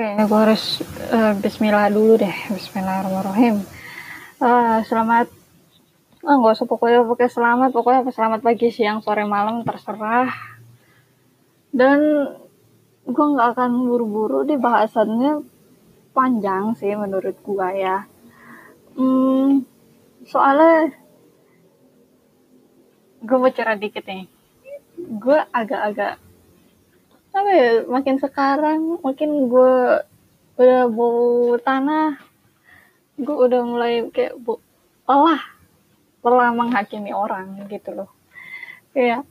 Kayaknya gue harus uh, Bismillah dulu deh. Bismillahirrahmanirrahim. Uh, selamat Oh, nggak usah pokoknya pakai selamat, pokoknya selamat pagi, siang, sore, malam, terserah. Dan gue nggak akan buru-buru di bahasannya panjang sih menurut gue ya. Hmm, soalnya gue mau cerita dikit nih. Gue agak-agak apa ya makin sekarang makin gue udah bau tanah gue udah mulai kayak bu lelah lelah menghakimi orang gitu loh. Kayak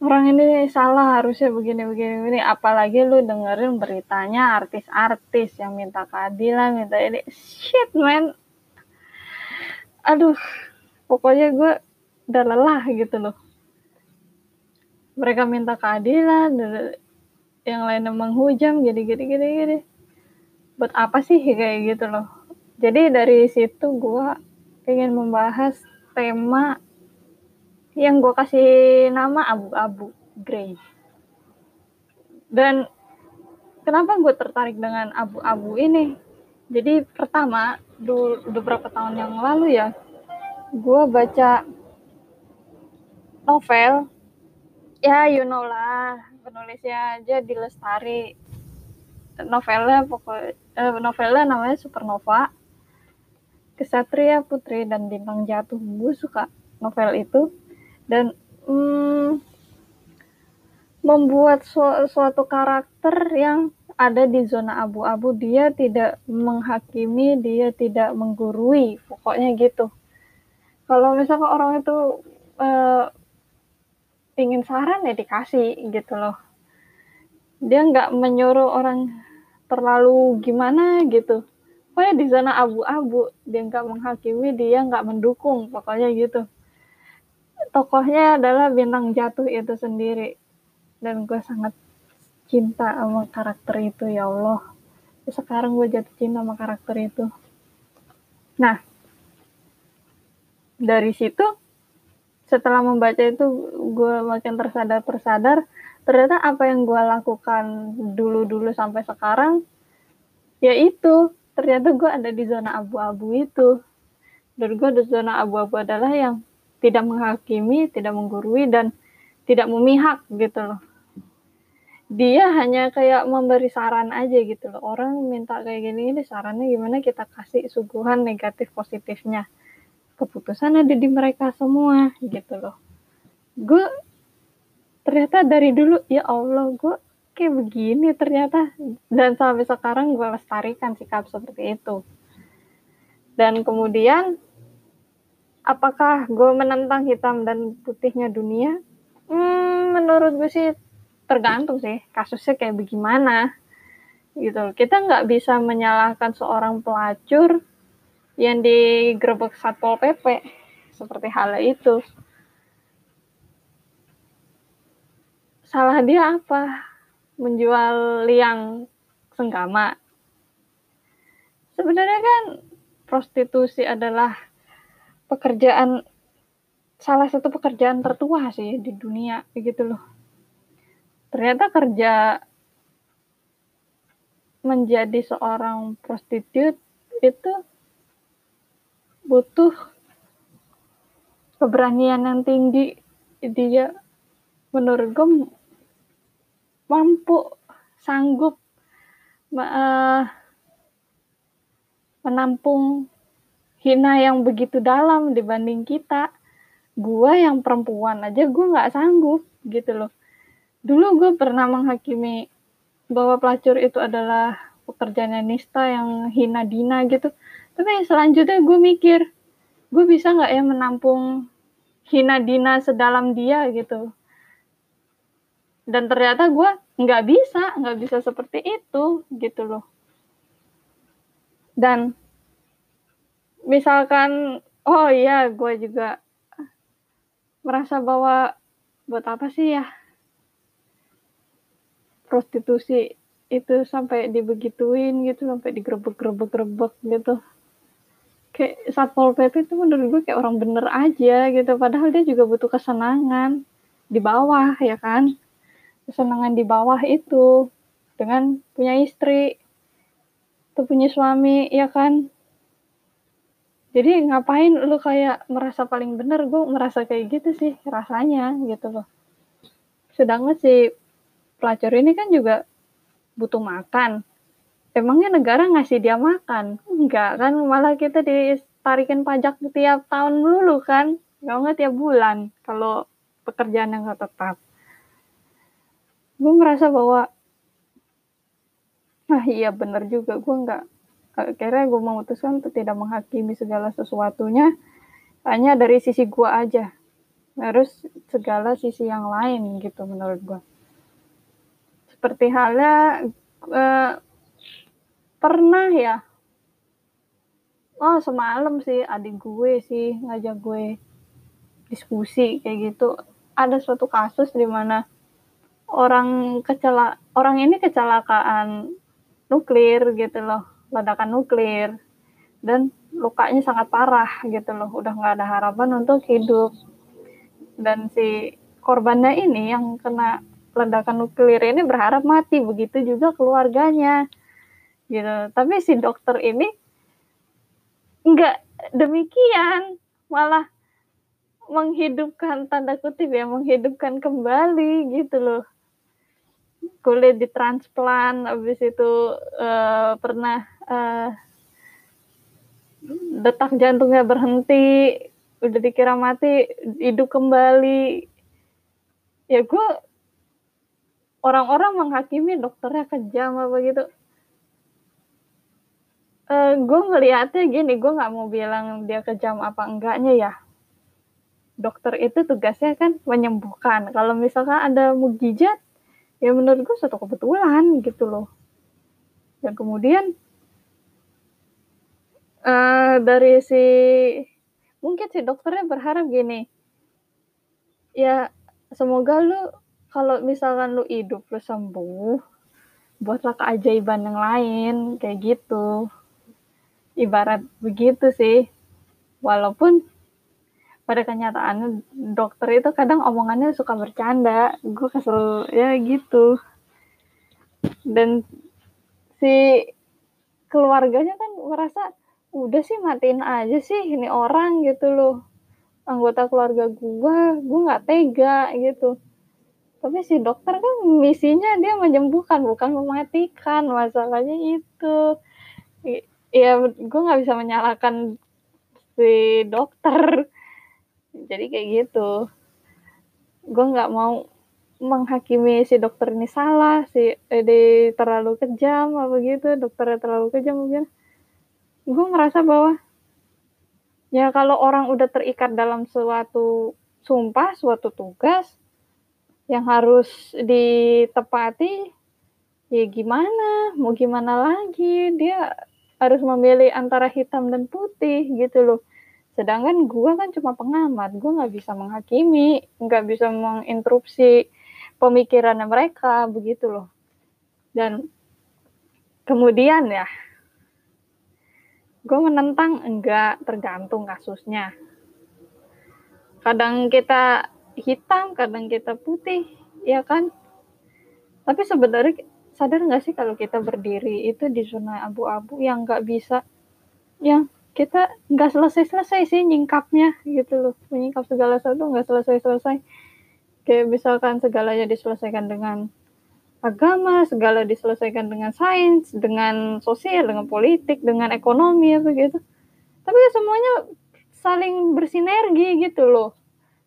orang ini salah harusnya begini begini begini. Apalagi lu dengerin beritanya artis-artis yang minta keadilan minta ini. Shit man. Aduh pokoknya gue udah lelah gitu loh. Mereka minta keadilan yang lainnya menghujam gini gini gini gini. Buat apa sih kayak gitu loh. Jadi dari situ gue ingin membahas tema yang gue kasih nama abu-abu grey. Dan kenapa gue tertarik dengan abu-abu ini? Jadi pertama dulu beberapa tahun yang lalu ya gue baca novel. Ya you know lah penulisnya aja di Lestari novelnya pokok eh, novelnya namanya Supernova. Kesatria Putri dan Bintang Jatuh. Gue suka novel itu. Dan hmm, membuat su suatu karakter yang ada di zona abu-abu. Dia tidak menghakimi dia tidak menggurui. Pokoknya gitu. Kalau misalkan orang itu uh, ingin saran ya dikasih gitu loh. Dia nggak menyuruh orang terlalu gimana gitu. Pokoknya di sana abu-abu dia nggak menghakimi dia nggak mendukung pokoknya gitu. Tokohnya adalah bintang jatuh itu sendiri. Dan gue sangat cinta sama karakter itu ya Allah. Sekarang gue jatuh cinta sama karakter itu. Nah dari situ setelah membaca itu gue makin tersadar tersadar ternyata apa yang gue lakukan dulu-dulu sampai sekarang ya itu. Ternyata gue ada di zona abu-abu itu. Dan gue di zona abu-abu adalah yang tidak menghakimi tidak menggurui dan tidak memihak gitu loh. Dia hanya kayak memberi saran aja gitu loh. Orang minta kayak gini ini sarannya gimana? Kita kasih suguhan negatif positifnya keputusan ada di mereka semua gitu loh. Gue ternyata dari dulu ya Allah gue kayak begini ternyata. Dan sampai sekarang gue lestarikan sikap seperti itu. Dan kemudian apakah gue menentang hitam dan putihnya dunia? Hmm, menurut gue sih tergantung sih kasusnya kayak bagaimana. Gitu kita nggak bisa menyalahkan seorang pelacur yang digerebek Satpol PP seperti hal itu. Salah dia apa? Menjual liang senggama. Sebenarnya kan prostitusi adalah pekerjaan salah satu pekerjaan tertua sih di dunia begitu loh. Ternyata kerja menjadi seorang prostitut itu butuh keberanian yang tinggi. Dia menurut gue mampu sanggup uh, menampung hina yang begitu dalam dibanding kita. Gue yang perempuan aja gue nggak sanggup gitu loh. Dulu gue pernah menghakimi bahwa pelacur itu adalah pekerjaan nista yang hina dina gitu tapi selanjutnya gue mikir gue bisa nggak ya menampung hina dina sedalam dia gitu? Dan ternyata gue nggak bisa nggak bisa seperti itu gitu loh. Dan misalkan oh iya gue juga merasa bahwa buat apa sih ya? Prostitusi itu sampai dibegituin gitu sampai digrebek-grebek-grebek gitu kayak satpol pp itu menurut gue kayak orang bener aja gitu. Padahal dia juga butuh kesenangan di bawah ya kan? Kesenangan di bawah itu dengan punya istri atau punya suami ya kan? Jadi ngapain lu kayak merasa paling bener? Gue merasa kayak gitu sih rasanya gitu loh. Sedangkan si pelacur ini kan juga butuh makan emangnya negara ngasih dia makan? Enggak kan malah kita ditarikin pajak tiap tahun dulu kan? Kalau nggak tiap bulan kalau pekerjaan yang nggak tetap. Gue merasa bahwa ah iya bener juga gue nggak akhirnya gue memutuskan untuk tidak menghakimi segala sesuatunya hanya dari sisi gue aja harus segala sisi yang lain gitu menurut gue seperti halnya eh, pernah ya? Oh semalam sih adik gue sih ngajak gue diskusi kayak gitu. Ada suatu kasus di mana orang kecela orang ini kecelakaan nuklir gitu loh ledakan nuklir. Dan lukanya sangat parah gitu loh udah nggak ada harapan untuk hidup. Dan si korbannya ini yang kena ledakan nuklir ini berharap mati. Begitu juga keluarganya gitu. Tapi si dokter ini nggak demikian. Malah menghidupkan tanda kutip ya menghidupkan kembali gitu loh. Kulit ditransplant habis itu uh, pernah uh, detak jantungnya berhenti udah dikira mati hidup kembali. Ya gue orang-orang menghakimi dokternya kejam apa gitu uh, gue ngelihatnya gini gue nggak mau bilang dia kejam apa enggaknya ya. Dokter itu tugasnya kan menyembuhkan. Kalau misalkan ada mujizat ya menurut gue satu kebetulan gitu loh. Dan kemudian uh, dari si mungkin si dokternya berharap gini ya semoga lu kalau misalkan lu hidup lu sembuh buatlah keajaiban yang lain kayak gitu ibarat begitu sih. Walaupun pada kenyataan dokter itu kadang omongannya suka bercanda. Gue kesel ya gitu. Dan si keluarganya kan merasa udah sih matiin aja sih ini orang gitu loh. Anggota keluarga gua gua nggak tega gitu. Tapi si dokter kan misinya dia menyembuhkan bukan mematikan. Masalahnya itu ya gue nggak bisa menyalahkan si dokter. Jadi kayak gitu. Gue nggak mau menghakimi si dokter ini salah si Ede terlalu kejam apa gitu dokternya terlalu kejam mungkin. Gue merasa bahwa ya kalau orang udah terikat dalam suatu sumpah, suatu tugas yang harus ditepati, ya gimana, mau gimana lagi, dia harus memilih antara hitam dan putih gitu loh. Sedangkan gue kan cuma pengamat, gue nggak bisa menghakimi, nggak bisa menginterupsi pemikirannya mereka begitu loh. Dan kemudian ya, gue menentang enggak tergantung kasusnya kadang kita hitam kadang kita putih ya kan tapi sebenarnya sadar nggak sih kalau kita berdiri itu di zona abu-abu yang nggak bisa yang kita nggak selesai-selesai sih nyingkapnya gitu loh menyingkap segala sesuatu nggak selesai-selesai kayak misalkan segalanya diselesaikan dengan agama, segala diselesaikan dengan sains, dengan sosial, dengan politik, dengan ekonomi apa gitu. Tapi ya semuanya saling bersinergi gitu loh.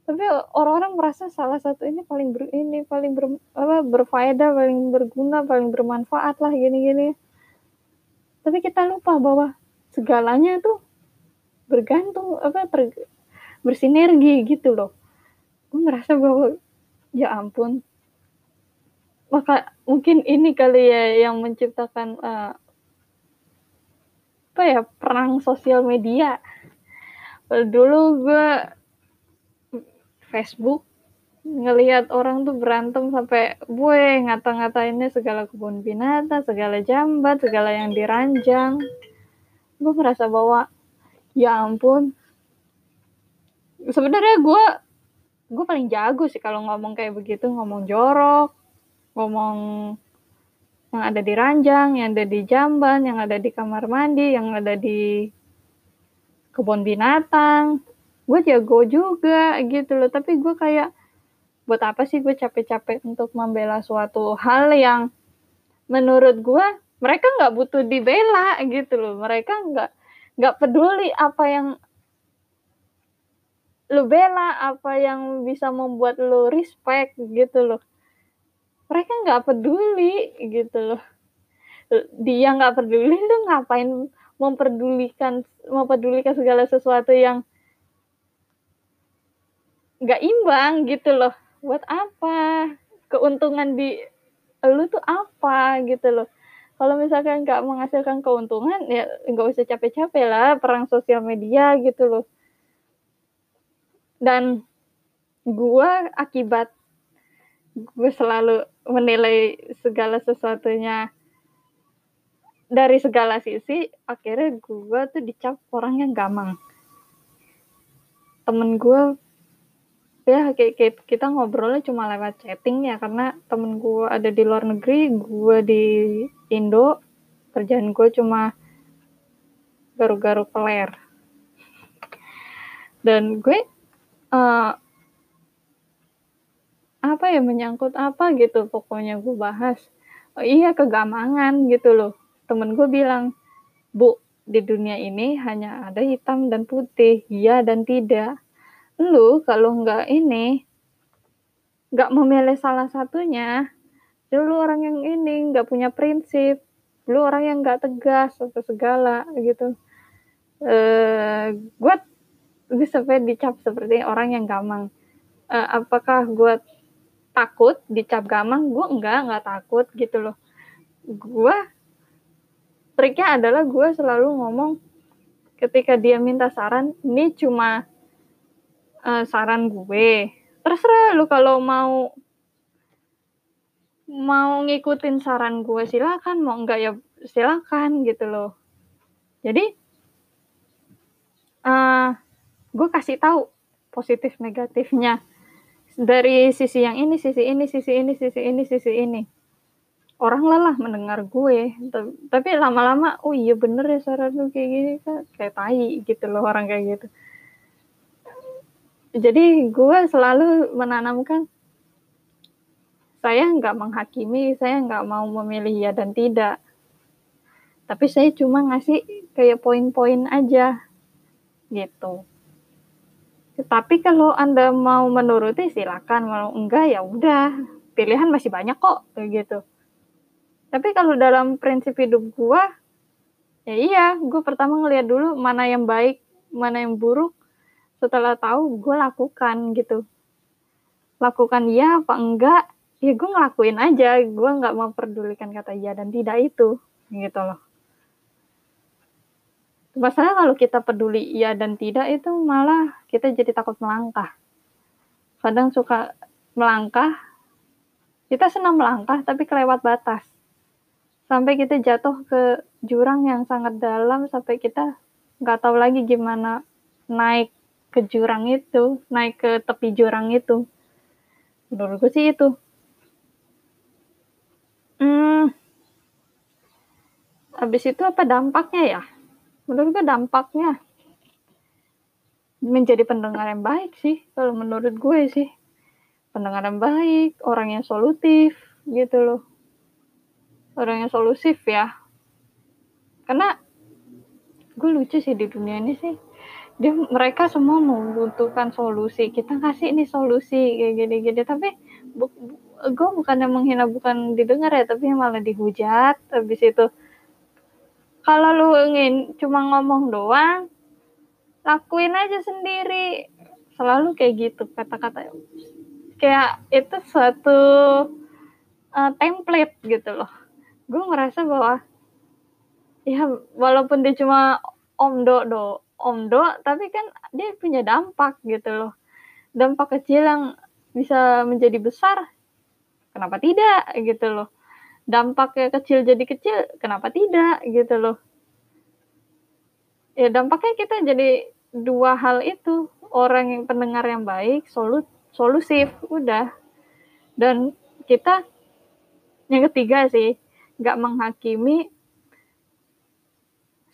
Tapi orang-orang merasa salah satu ini paling ber, ini paling ber, apa, berfaedah, paling berguna, paling bermanfaat lah gini-gini. Tapi kita lupa bahwa segalanya tuh bergantung apa ter, bersinergi gitu loh. Gue merasa bahwa ya ampun maka mungkin ini kali ya yang menciptakan uh, apa ya perang sosial media dulu gue Facebook ngelihat orang tuh berantem sampai gue ngata-ngatainnya segala kebun binatang, segala jambat, segala yang diranjang. Gue merasa bahwa ya ampun. Sebenarnya gue gue paling jago sih kalau ngomong kayak begitu, ngomong jorok, ngomong yang ada di ranjang, yang ada di jamban, yang ada di kamar mandi, yang ada di kebun binatang. Gue jago juga gitu loh, tapi gue kayak buat apa sih gue capek-capek untuk membela suatu hal yang menurut gue mereka nggak butuh dibela gitu loh. Mereka nggak nggak peduli apa yang lu bela, apa yang bisa membuat lu respect gitu loh. Mereka nggak peduli gitu loh. Dia nggak peduli lu ngapain memperdulikan mempedulikan segala sesuatu yang nggak imbang gitu loh. Buat apa? Keuntungan di lu tuh apa gitu loh. Kalau misalkan nggak menghasilkan keuntungan ya nggak usah capek-capek lah perang sosial media gitu loh. Dan gua akibat gue selalu menilai segala sesuatunya dari segala sisi akhirnya gue tuh dicap orang yang gamang. Temen gue ya kayak, kita ngobrolnya cuma lewat chatting ya karena temen gue ada di luar negeri gue di Indo kerjaan gue cuma garu-garu peler. Dan gue uh, apa ya menyangkut apa gitu pokoknya gue bahas. Oh, iya kegamangan gitu loh. Temen gue bilang bu di dunia ini hanya ada hitam dan putih. Iya dan tidak lu kalau nggak ini nggak memilih salah satunya lu orang yang ini nggak punya prinsip. Lu orang yang nggak tegas atau segala gitu. Eh gue gue sampai dicap seperti orang yang gamang. Uh, apakah gue takut dicap gamang? Gue enggak enggak takut gitu loh. Gue triknya adalah gue selalu ngomong ketika dia minta saran ini cuma uh, saran gue terserah lu kalau mau mau ngikutin saran gue silakan. Mau enggak ya silakan gitu loh. Jadi uh, gue kasih tahu positif negatifnya. Dari sisi yang ini, sisi ini, sisi ini, sisi ini, sisi ini. Orang lelah mendengar gue, tapi lama-lama, oh iya bener ya saran lu kayak gini kan, kayak tai gitu loh orang kayak gitu. Jadi gue selalu menanamkan, saya nggak menghakimi, saya nggak mau memilih ya dan tidak. Tapi saya cuma ngasih kayak poin-poin aja, gitu. Tapi kalau Anda mau menuruti silakan, mau enggak ya udah, pilihan masih banyak kok kayak gitu. Tapi kalau dalam prinsip hidup gua ya iya, gue pertama ngeliat dulu mana yang baik, mana yang buruk. Setelah tahu gue lakukan gitu. Lakukan iya apa enggak, ya gue ngelakuin aja, gue nggak memperdulikan kata iya dan tidak itu, gitu loh. Masalah kalau kita peduli iya dan tidak itu malah kita jadi takut melangkah. Kadang suka melangkah kita senang melangkah tapi kelewat batas. Sampai kita jatuh ke jurang yang sangat dalam sampai kita nggak tahu lagi gimana naik ke jurang itu naik ke tepi jurang itu. Menurutku sih itu. Hmm. Habis itu apa dampaknya ya? Menurut gue dampaknya menjadi pendengar yang baik sih kalau menurut gue sih. Pendengar yang baik orang yang solutif gitu loh. Orang yang solusif ya. Karena gue lucu sih di dunia ini sih dia mereka semua membutuhkan solusi. Kita kasih ini solusi kayak gini-gini. Tapi bu, bu, gue bukannya menghina bukan didengar ya tapi malah dihujat habis itu. Kalau lu ingin cuma ngomong doang lakuin aja sendiri. Selalu kayak gitu kata-kata. Kayak itu suatu uh, template gitu loh. Gue ngerasa bahwa ya walaupun dia cuma omdo do omdo tapi kan dia punya dampak gitu loh dampak kecil yang bisa menjadi besar kenapa tidak gitu loh dampaknya kecil jadi kecil, kenapa tidak gitu loh. Ya dampaknya kita jadi dua hal itu, orang yang pendengar yang baik, solu, solusif, udah. Dan kita yang ketiga sih, nggak menghakimi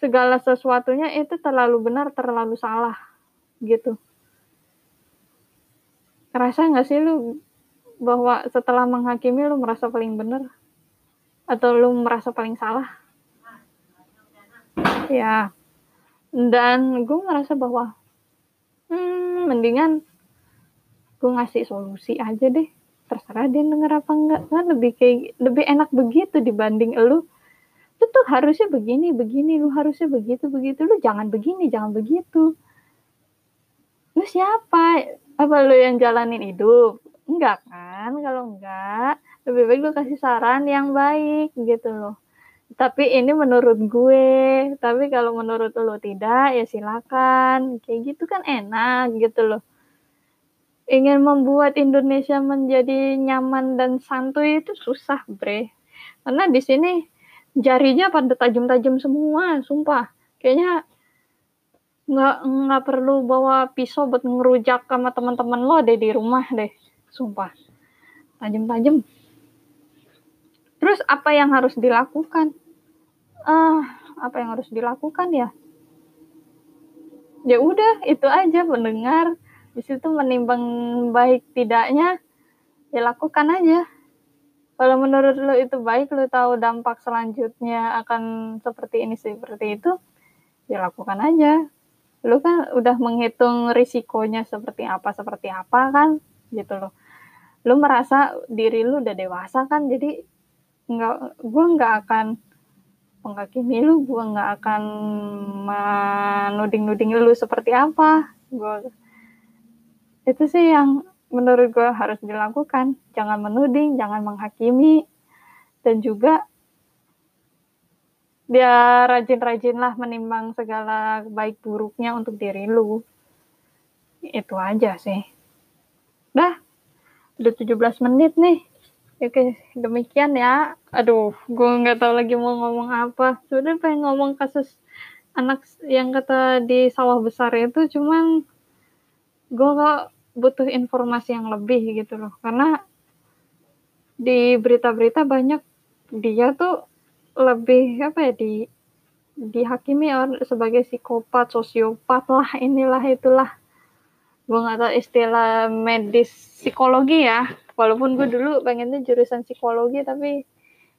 segala sesuatunya itu terlalu benar terlalu salah gitu. Rasa nggak sih lu bahwa setelah menghakimi lu merasa paling benar? Atau lu merasa paling salah? Ya dan gue merasa bahwa hmm, mendingan gue ngasih solusi aja deh. Terserah dia denger apa enggak. Kan lebih kayak lebih enak begitu dibanding lu lu tuh harusnya begini begini lu harusnya begitu begitu. Lu jangan begini jangan begitu. Lu siapa? Apa lu yang jalanin hidup? Enggak kan? Kalau enggak lebih baik lu kasih saran yang baik gitu loh. Tapi ini menurut gue. Tapi kalau menurut lo tidak ya silakan. Kayak gitu kan enak gitu loh. Ingin membuat Indonesia menjadi nyaman dan santuy itu susah bre. Karena di sini jarinya pada tajam-tajam semua sumpah kayaknya nggak nggak perlu bawa pisau buat ngerujak sama teman-teman lo deh di rumah deh sumpah tajam-tajam Terus apa yang harus dilakukan? Ah, apa yang harus dilakukan ya? Ya udah, itu aja mendengar. Di situ menimbang baik tidaknya, ya lakukan aja. Kalau menurut lo itu baik, lo tahu dampak selanjutnya akan seperti ini, seperti itu, ya lakukan aja. Lo kan udah menghitung risikonya seperti apa, seperti apa kan, gitu loh. Lo merasa diri lo udah dewasa kan, jadi nggak gue nggak akan menghakimi lu gue nggak akan menuding-nuding lu seperti apa gue itu sih yang menurut gue harus dilakukan. Jangan menuding jangan menghakimi. Dan juga dia rajin-rajinlah menimbang segala baik buruknya untuk diri lu. Itu aja sih. Dah udah 17 menit nih. Oke, demikian ya. Aduh, gue nggak tahu lagi mau ngomong apa. Sebenarnya pengen ngomong kasus anak yang kata di sawah besar itu, cuman gue gak butuh informasi yang lebih gitu loh. Karena di berita-berita banyak dia tuh lebih apa ya di dihakimi sebagai psikopat, sosiopat lah, inilah itulah. Gue nggak tahu istilah medis psikologi ya walaupun gue dulu pengennya jurusan psikologi tapi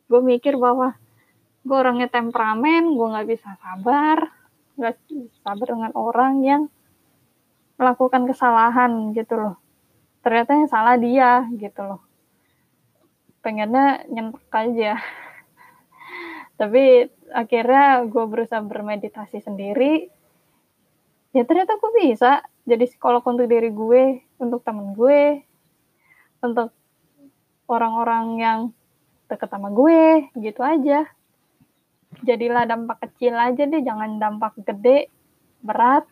gue mikir bahwa gue orangnya temperamen gue nggak bisa sabar nggak sabar dengan orang yang melakukan kesalahan gitu loh. Ternyata yang salah dia gitu loh. Pengennya nyentak aja. Tapi akhirnya gue berusaha bermeditasi sendiri. Ya ternyata gue bisa jadi psikolog untuk diri gue untuk temen gue untuk orang-orang yang deket sama gue gitu aja. Jadilah dampak kecil aja deh jangan dampak gede berat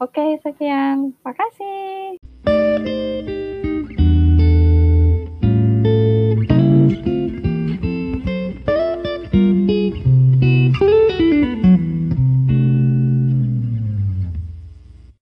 oke sekian. Makasih